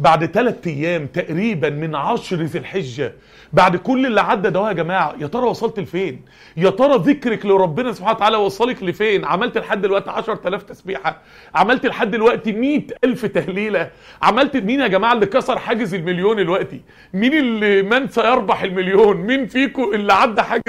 بعد ثلاث أيام تقريبا من عشر ذي الحجة بعد كل اللي عدى ده يا جماعة يا ترى وصلت لفين؟ يا ترى ذكرك لربنا سبحانه وتعالى وصلك لفين؟ عملت لحد دلوقتي 10000 تسبيحة عملت لحد دلوقتي 100000 تهليلة عملت مين يا جماعة اللي كسر حاجز المليون دلوقتي مين اللي من سيربح المليون؟ مين فيكم اللي عدى حاجز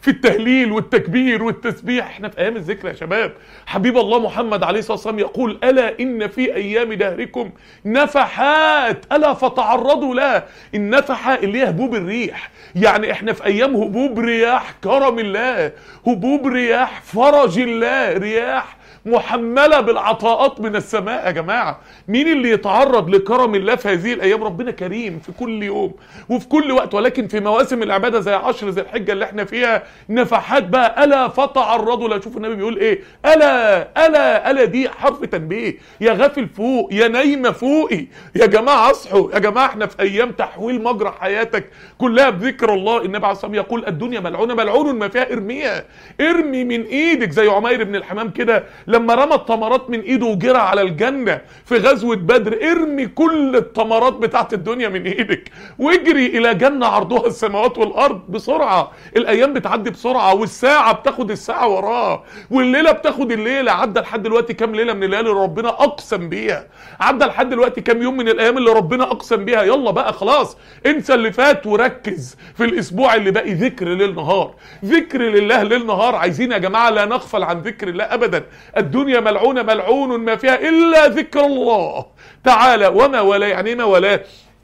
في التهليل والتكبير والتسبيح. إحنا في أيام الذكر يا شباب. حبيب الله محمد عليه الصلاة والسلام يقول ألا إن في أيام دهركم نفحات ألا فتعرضوا لها النفحه اللي هي هبوب الريح. يعني إحنا في أيام هبوب رياح كرم الله هبوب رياح فرج الله رياح محملة بالعطاءات من السماء. يا جماعة مين اللي يتعرض لكرم الله في هذه الأيام؟ ربنا كريم في كل يوم وفي كل وقت ولكن في مواسم العبادة زي عشر ذي الحجة اللي إحنا فيها نفحات بقى ألا فتعرضوا لا شوف النبي بيقول إيه؟ ألا ألا ألا دي حرف تنبيه. يا غافل فوق يا نايمة فوقي. يا جماعة اصحوا. يا جماعة إحنا في أيام تحويل مجرى حياتك كلها بذكر الله. النبي عليه الصلاة والسلام يقول الدنيا ملعونة ملعون ما فيها ارميها ارمي من إيدك زي عمير بن الحمام كده لما رمى التمرات من ايده وجرى على الجنة في غزوة بدر ارمي كل التمرات بتاعت الدنيا من إيدك واجري إلى جنة عرضها السماوات والارض بسرعة. الأيام بتعدي بسرعة والساعة بتاخد الساعة وراها والليلة بتاخد الليلة. عدى لحد دلوقتي كام ليلة من الليالي اللي ربنا اقسم بيها؟ عدى لحد دلوقتي كام يوم من الأيام اللي ربنا اقسم بيها؟ يلا بقى خلاص انسى اللي فات وركز في الأسبوع اللي باقي. ذكر ليل نهار ذكر لله ليل نهار. عايزين يا جماعة لا نغفل عن ذكر الله ابدا. الدنيا ملعونة ملعون ما فيها إلا ذكر الله تعالى. وما ولا يعني ما ولا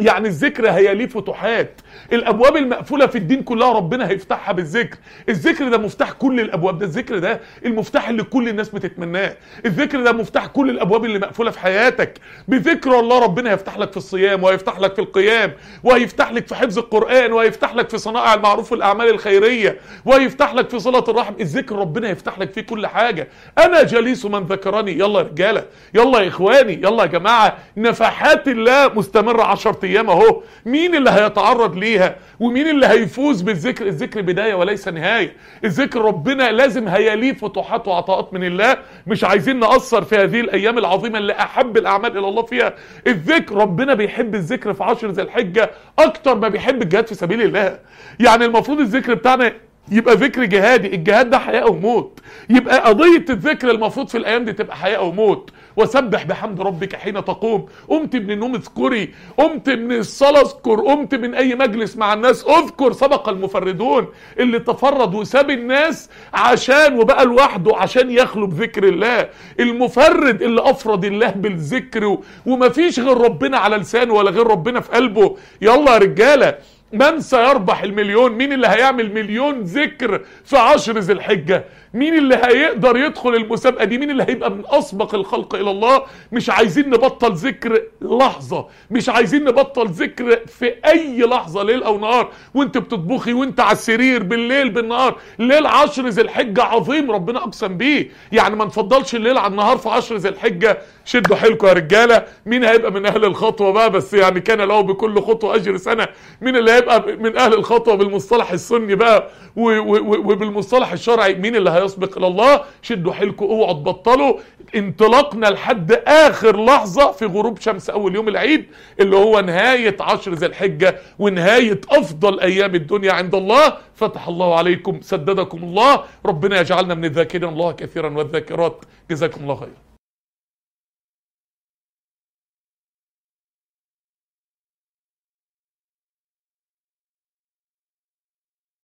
يعني الذكر هي ليه فتوحات. الأبواب المقفولة في الدين كلها ربنا هيفتحها بالذكر. الذكر ده مفتاح كل الأبواب. ده الذكر ده المفتاح اللي كل الناس بتتمناه. الذكر ده مفتاح كل الأبواب اللي مقفولة في حياتك. بذكر الله ربنا هيفتح لك في الصيام وهيفتح لك في القيام وهيفتح لك في حفظ القرآن وهيفتح لك في صنائع المعروف والأعمال الخيرية وهيفتح لك في صله الرحم. الذكر ربنا هيفتح لك فيه كل حاجة. أنا جليس من ذكرني. يلا يا رجالة. يلا يا إخواني. يلا يا جماعة. نفحات الله مستمرة 10 أيام اهو. مين اللي هيتعرض ليها؟ ومين اللي هيفوز بالذكر الذكر بداية وليس نهاية؟ الذكر ربنا لازم هيليه فتوحات وعطاءات من الله. مش عايزين نقصر في هذه الأيام العظيمة اللي أحب الأعمال إلى الله فيها. الذكر ربنا بيحب الذكر في عشر ذي الحجة أكتر ما بيحب الجهاد في سبيل الله. يعني المفروض الذكر بتاعنا يبقى ذكر جهادي الجهاد ده حياة أو موت يبقى قضية الذكر المفروض في الأيام دي تبقى حياة أو موت وسبح بحمد ربك حين تقوم. قمت من النوم اذكري. قمت من الصلاة اذكر. قمت من أي مجلس مع الناس اذكر. سبق المفردون اللي تفرد وساب الناس عشان وبقى لوحده عشان يخلو بذكر الله. المفرد اللي أفرد الله بالذكر ومفيش غير ربنا على لسانه ولا غير ربنا في قلبه. يلا يا رجالة. من سيربح المليون؟ مين اللي هيعمل مليون ذكر في عشر ذي الحجة؟ مين اللي هيقدر يدخل المسابقة دي؟ مين اللي هيبقى من أسبق الخلق إلى الله؟ مش عايزين نبطل ذكر لحظة مش عايزين نبطل ذكر في أي لحظة ليل أو نهار. وأنت بتطبخي وأنت على السرير بالليل بالنهار. ليل عشر ذي الحجة عظيم ربنا أقسم بيه. يعني ما نفضلش الليل على النهار في عشر ذي الحجة. شدوا حيلكم يا رجالة. مين هيبقى من أهل الخطوة بقى؟ بس يعني كان له بكل خطوة أجر سنة. مين اللي هيبقى من أهل الخطوة بالمصطلح السني بقى وبالمصطلح الشرعي مين اللي هيسبق إلى الله شدوا حيلكم اوعوا تبطلوا. انطلاقنا لحد آخر لحظة في غروب شمس أول يوم العيد اللي هو نهاية عشر ذي الحجة ونهاية أفضل أيام الدنيا عند الله. فتح الله عليكم سددكم الله. ربنا يجعلنا من الذاكرين الله كثيرا والذاكرات. جزاكم الله خيرا.